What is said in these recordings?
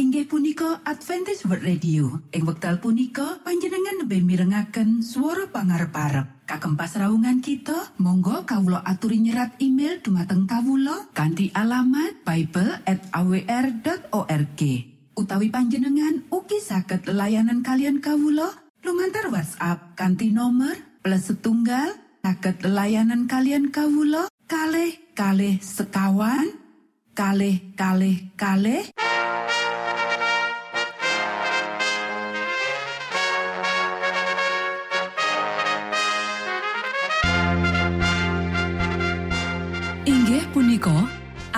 inggih punika Adventist World Radio. Ing wekdal punika panjenengan lebih mirengaken suara pangar parep kagem pasraungan kita Monggo Kawulo aturi nyerat email dumateng Kawulo kanti alamat Bible at awr.org utawi panjenengan uki saged layanan kalian Kawulo lumantar WhatsApp kanti nomor plus setunggal saged layanan kalian Kawulo kalh kalh sekawan kalh kalh kalh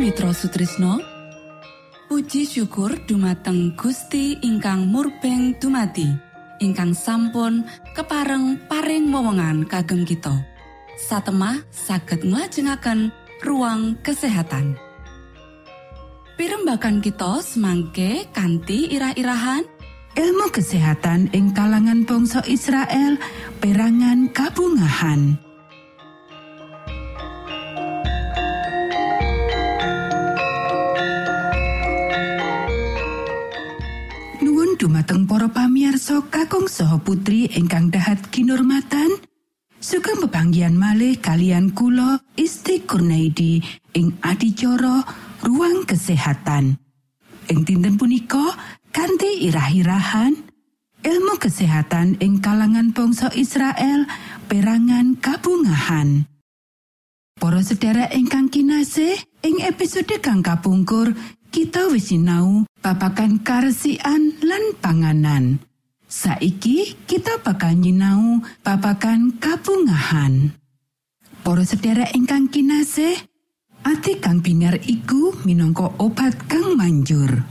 Sutrisno Puji syukur dumateng Gusti ingkang murbeng dumati ingkang sampun kepareng paring wewenngan kagem kita. Satemah saged nglajengaken ruang kesehatan. Pirembakan kita semangke kanthi irah-irahan. Ilmu kesehatan ing kalangan bangsa Israel perangan kabungahan dumateng para pamiarsa kakung saha putri ingkang dahat kinurmatan sugeng pebanggian malih kalian kula Isti Kurnaidi ing adicara ruang kesehatan. Ing dinten punika kanthi irah-irahan ilmu kesehatan ing kalangan bangsa Israel perangan kabungahan. Para sedherek ingkang kinasih ing episode kang kapungkur kita wis sinau babagan karesian lan panganan. Saiki kita bakal nyinau babagan kabungahan. Para sedherek ingkang kinasih, ati kang biner iku minangka obat kang manjur.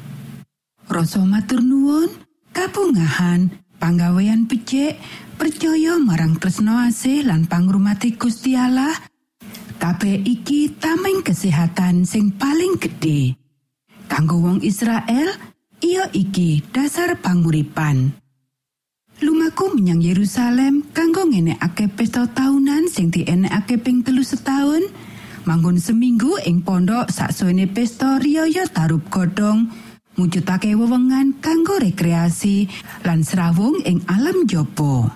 Rasa matur nuwun, kabungahan, panggawean becik, percaya marang tresno asih lan pangrumati Gusti Allah. Kabeh iki tameng kesehatan sing paling gedhe. Kanggo wong Israel iya iki dasar panguripan. Lumaku menyang Yerusalem kanggo ngenekake pesta tahunan sing dienekake ping telu setahun. Manggon seminggu ing pondok saksuwene pesta riyaya tarup godhong. Mujudake wewengan kanggo rekreasi lan serawung ing alam jopo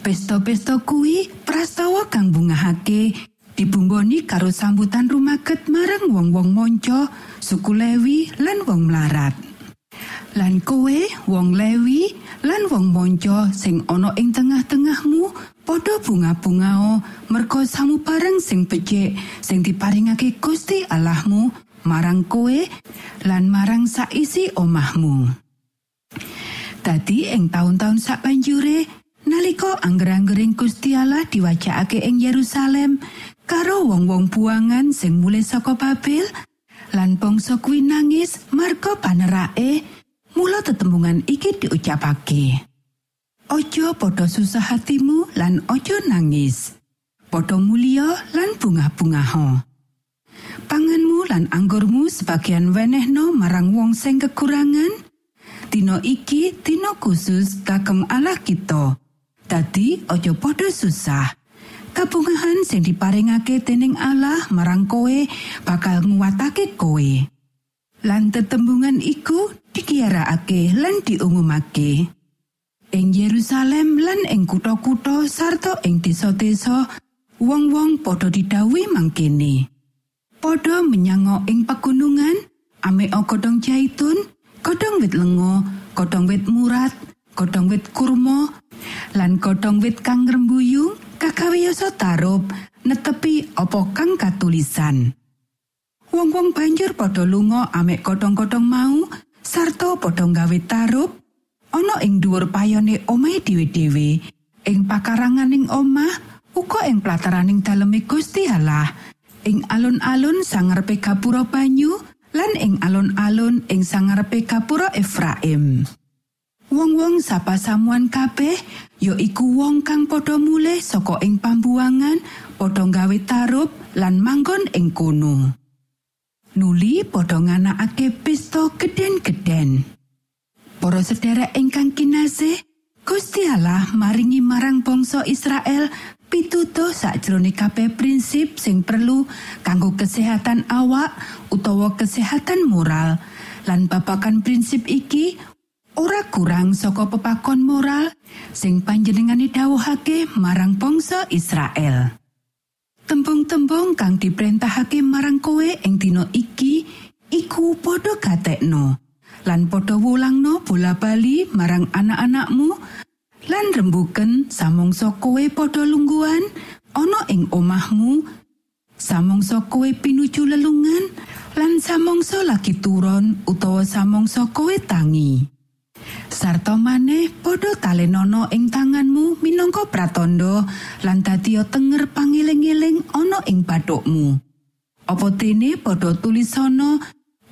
Pesto-pesto kuwi prastawa kang bungahake dibumboni karo sambutan rumaket marang wong-wong monco, suku Lewi lan wong mlarat. Lan kowe wong Lewi lan wong monco sing ana ing tengah-tengahmu padha bunga-bungao merga samu bareng sing becik sing diparingake Gusti Allahmu marang kowe lan marang saisi omahmu. Dadi ing taun-taun sak banjure nalika angger-anggering Gusti Allah diwacakake ing Yerusalem karo wong-wong buangan sing mulai saka Babel lan bangsa kuwi nangis marga panerake mula tetembungan iki diucapake Ojo padha susah hatimu lan ojo nangis padha mulia lan bunga-bungaho Pangan lan anggurmu sebagian wenehno marang wong sing kekurangan? Dino iki dina khusus kagem Allah kita. Dadi aja padha susah. Kabungahan sing diparingake dening Allah marang kowe bakal nguwatake kowe. Lan tetembungan iku dikiarakake lan diumumake. Ing Yerusalem lan ing kutha-kutha sarta ing desa-desa wong-wong padha didhawuhi mangkene. Padha menyang ing pegunungan, ame godhong jaitun, godhong wit lengo, godhong wit murat, godhong wit kurma, lan godhong wit kang rembuyung kagawiyasa tarup netepi apa kang katulisan. Wong-wong banjur padha lunga ame godhong-godhong mau sarta padha gawe tarup ana ing dhuwur payone omahe dhewe-dhewe ing pakaranganing omah uga ing plataraning daleme Gusti Allah ing alun-alun sangarepe gapura banyu lan ing alun-alun ing sangarepe gapura Efraim. Wong-wong sapa samuan kabeh ya iku wong kang padha mulih saka ing pambuangan, padha gawe tarup lan manggon ing kono. Nuli padha nganakake pesta gedhen-gedhen. Para sedherek ingkang kinasih, Gusti Allah maringi marang bangsa Israel pitutuh sakjroning kabeh prinsip sing perlu kanggo kesehatan awak utawa kesehatan moral lan babakan prinsip iki ora kurang saka pepakon moral sing panjenengane dawuhake marang bangsa Israel. Tembung-tembung kang diperintahake marang kowe ing dina iki iku padha gatekno lan padha wulangno bola bali marang anak-anakmu lan rembuken samongso kowe padha lungguhan ana ing omahmu samongso kowe pinuju lelungan lan samongso lagi turun utawa samongso kowe tangi sarta maneh padha talenono ing tanganmu minangka pratandha lan dadi tenger pangiling-iling ana ing bathukmu apa dene padha tulisana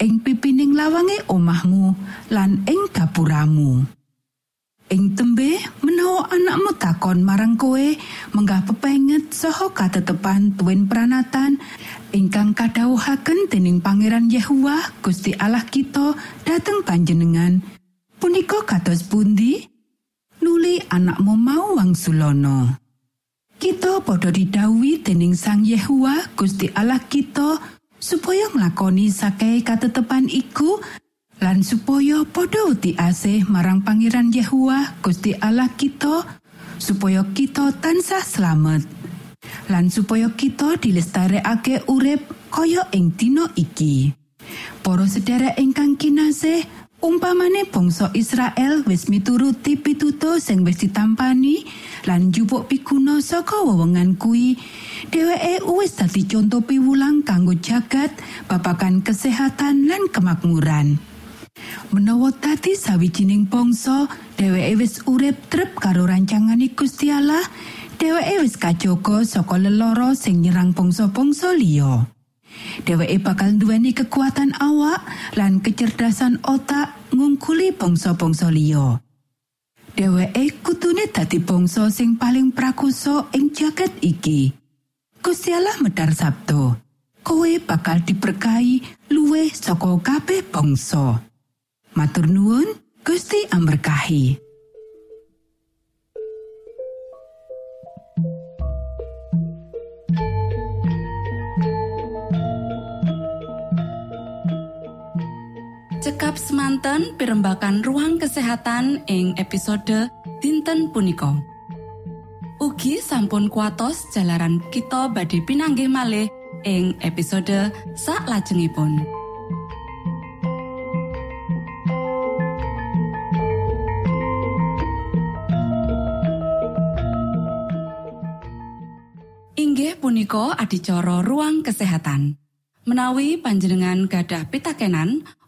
ing pipining lawange omahmu lan ing gapuramu. Ing tembe menawa anakmu takon marang kowe menggah pepenget saha katetepan tuwin pranatan ingkang kadhawuhaken dening Pangeran Yehuwa Gusti Allah kita dateng panjenengan punika kados pundi? Nuli anakmu mau wangsulana kita padha didhawuhi dening Sang Yehuwa Gusti Allah kita supaya nglakoni sakai katetepan iku lan supaya padha uti asih marang Pangeran Yehuwa Gusti Allah kita supaya kita tansah slamet lan supaya kita dilestarekake urip kaya ing dina iki. Para sedherek ingkang kinasih umpamane bangsa Israel wis mituruti pituto sing wis ditampani lan jupuk piguna saka wewenngan kuwi dheweke wis dadi conto piwulang kanggo jagat babagan kesehatan lan kemakmuran. Menawa tadi sawijining bangsa, dheweke wis urip trep karo rancangane Gusti Allah, dheweke wis kajogo saka lelara sing nyerang bangsa-bangsa liya. Dheweke bakal duweni kekuatan awak lan kecerdasan otak ngungkuli bangsa-bangsa liya. Dheweke kutune dadi bangsa sing paling prakusa ing jagat iki. Gusti Allah medar sabdo. Kowe bakal diberkahi luwih saka kabeh bangsa. Matur nuwun, Gusti amberkahi. Cekap semanten pimbakan ruang kesehatan ing episode dinten punika. Ugi sampun kuatos jalaran kita badhe pinanggih malih ing episode sak lajengipun. Inggih punika adicara ruang kesehatan. Menawi panjenengan gadah pitakenan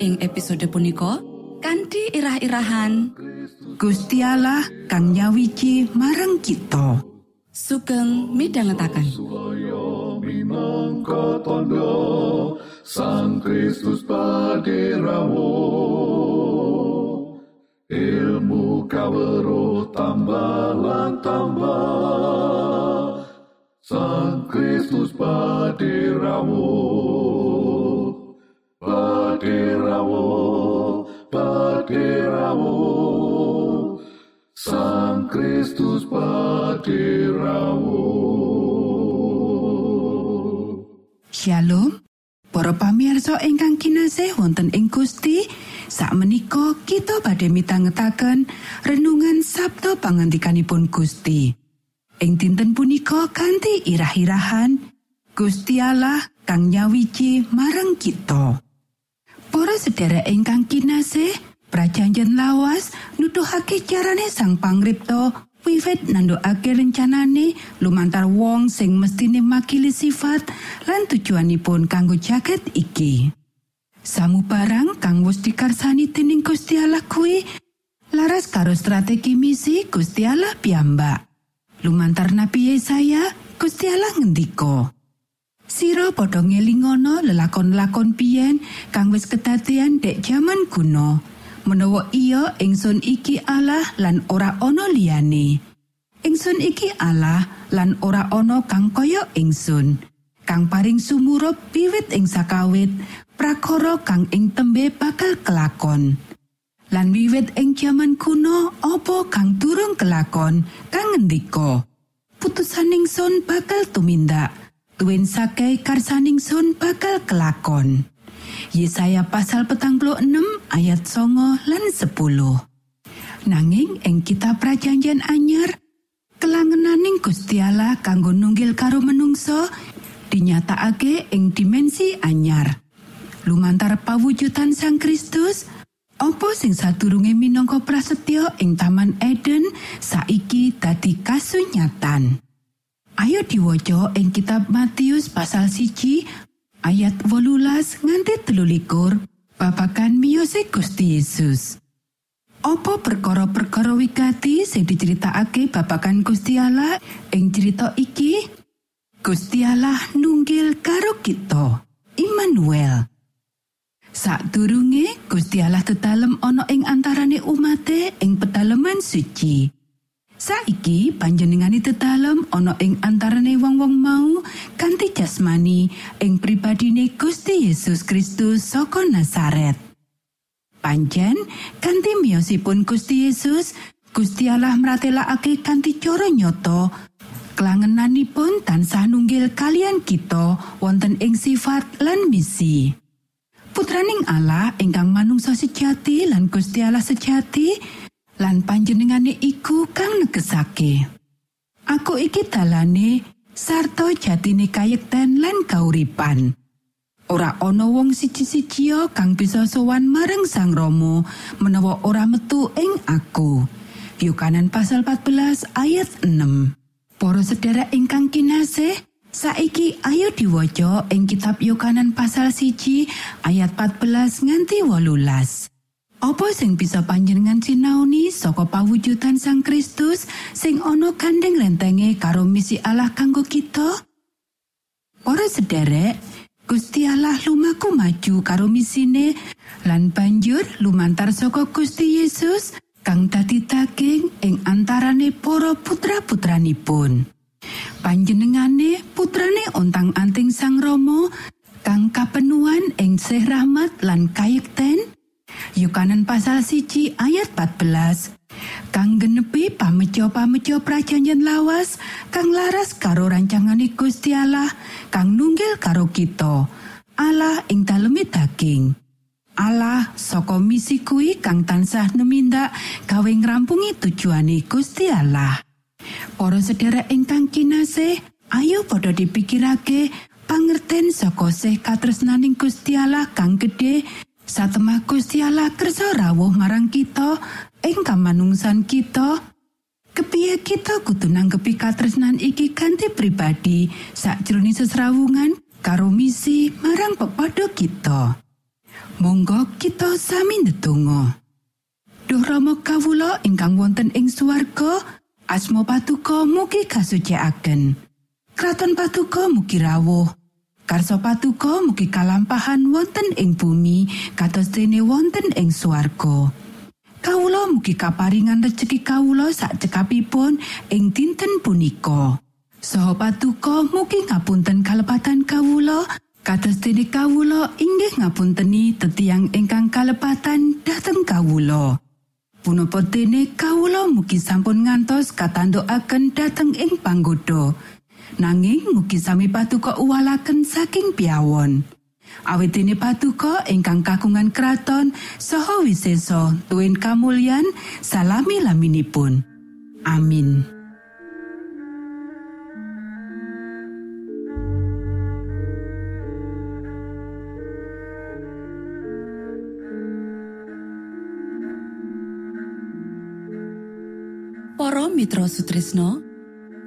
ing episode punika kanthi irah-irahan. Gusti Allah kang nyawiji marang kita. Sugeng minangka tondo Sang Kristus paderamu Ilmu kawero tambah lan tambah Sang Kristus paderamu Paderamu Paderamu Sang Kristus paderamu Shalom. Para pamirsa ingkang kinasih wonten ing Gusti sakmenika kita badhe mitangetaken renungan Sabtu pangantikanipun Gusti. Ing dinten punika kanthi irah-irahan Gusti Allah kang nyawiji marang kita Para sedherek ingkang kinasih prajanjen lawas nuduhake carane sang pangripta wiwit nandukake rencanane lumantar wong sing mestine makili sifat lan tujuanipun kanggo jaket iki. Samu barang kang wis dikarsani dening Gusti Allah kuwi laras karo strategi misi Gusti Allah piyambak. Lumantar Nabi Yesaya, Gusti Allah ngendika, Sira padha ngelingono lelakon-lakon biyen kang wis kedadean dek jaman kuno. Menawa iya ingsun iki Allah lan ora ana liyane. Ingsun iki Allah lan ora ana kang kaya ingsun. Kang paring sumurup piwit ing sakawit, prakara kang ing tembe bakal kelakon. Lan wiwit ing jaman kuno apa kang durung kelakon kang ngendika. Putusaning sun bakal tumindak. Tuwin sakai karsaning sun bakal kelakon. Yesaya pasal petang ayat songo lan 10. Nanging ing kitab prajanjian anyar, kelangenaning Gusti Allah kanggo nunggil karo menungso dinyatakake ing dimensi anyar. Lumantar pawujudan Sang Kristus, Opo sing sadurunge minangka prasetyo ing Taman Eden saiki dadi kasunyatan. Ayo diwaca ing kitab Matius pasal siji ayat wolulas nganti telulikur babakan miyose Gusti Yesus. Apa perkara-perkara wigati sing diceritakake babakan Gusti Allah ing cerita iki? Gusti Allah nunggil karo kita. Immanuel. Sadurunge Gusti Allah tetalem ana ing antarane umate ing pedaleman suci. Saiki panjenengane tetalem ana ing antarane wong-wong mau kanthi jasmani ing pribadine Gusti Yesus Kristus saka Nazaret. Panjen kanthi miyosipun Gusti Yesus, Gusti Allah mratelakake kanthi cara nyata kelangenanipun tansah nunggil kalian kita wonten ing sifat lan misi. Putraning Allah ingkang manungsa sejati lan Gusti Allah sejati lan panjenengane iku kang negesake. Aku iki dalane sarta jatine kayekten lan kauripan. Ora ana wong siji-siji kang bisa sowan marang Sang Rama menawa ora metu ing aku. Yukanan pasal 14 ayat 6. Para sedherek ingkang kinasih, saiki ayo diwaca ing kitab Yohanan pasal siji ayat 14 nganti wolulas. Apa sing bisa panjenengan sinaoni saka pawujudan Sang Kristus sing ana gandeng lentenge karo misi Allah kanggo kita? Para sederek, Gusti Allah lumaku maju karo misine lan banjur lumantar saka Gusti Yesus kang dadi daging ing antarane para putra-putranipun. Panjenengane putrane ontang-anting Sang Rama kang kapenuan ing sih rahmat lan kayekten Yukanan pasal siji ayat 14 kang genepi pameco-pameco prajanjian lawas kang laras karo rancangane Gusti Allah kang nunggil karo kita. Allah ing daleme daging. Allah saka misi kuwi kang tansah numindak gawe ngrampungi tujuane Gusti Allah. Para sedherek ingkang kinasih, ayo padha dipikirake pangerten saka sih katresnaning Gusti Allah kang gedhe satemah Gusti Allah kersa rawuh marang kita ing kamanungsan kita. Kepiye kita kudu nanggepi katresnan iki kanthi pribadi sakjroning sesrawungan karo misi marang pepadha kita. Monggo kita sami ndedonga. Duh Rama kawula ingkang wonten ing swarga, asma patuko mugi kasucikaken. Kraton patuko mugi rawuh. Karso patuko mugi kalampahan wonten ing bumi kados dene wonten ing swarga. Kawula mugi kaparingan rejeki kawula sak cekapipun ing dinten punika. Saha patuko mugi ngapunten kalepatan kawula kados dene kawula inggih ngapunteni tetiang ingkang kalepatan dhateng kawula. Punapa dene kawula mugi sampun ngantos katandukaken dhateng ing panggoda. Nanging mugi sami patuko uwalaken saking piawon. Awit dene patuko ingkang kagungan kraton saha wiseso tuwin kamulyan salami laminipun. Amin. Para Mitra Sutrisno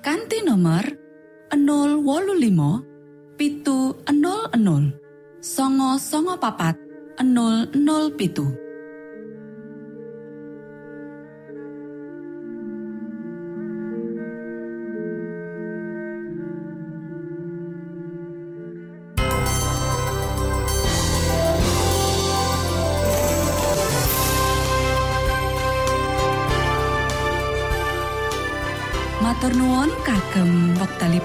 kanti nomor 025 pitu 00 songo songo papat 00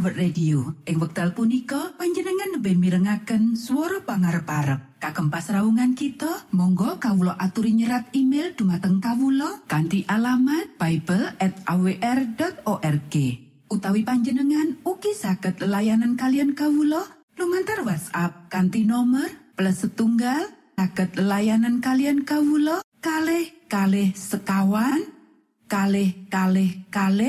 World Radio. Ing wekdal punika panjenengan lebih mirengaken suara pangarep-arep. Kagem pasraungan kita, monggo kawula aturi nyerat email dumateng kawula kanthi alamat bible@awr.org. Utawi panjenengan ugi saged layanan kalian kawula lumantar WhatsApp kanthi nomor plus setunggal saged layanan kalian kawula kalih kalih sekawan kalih kalih kalih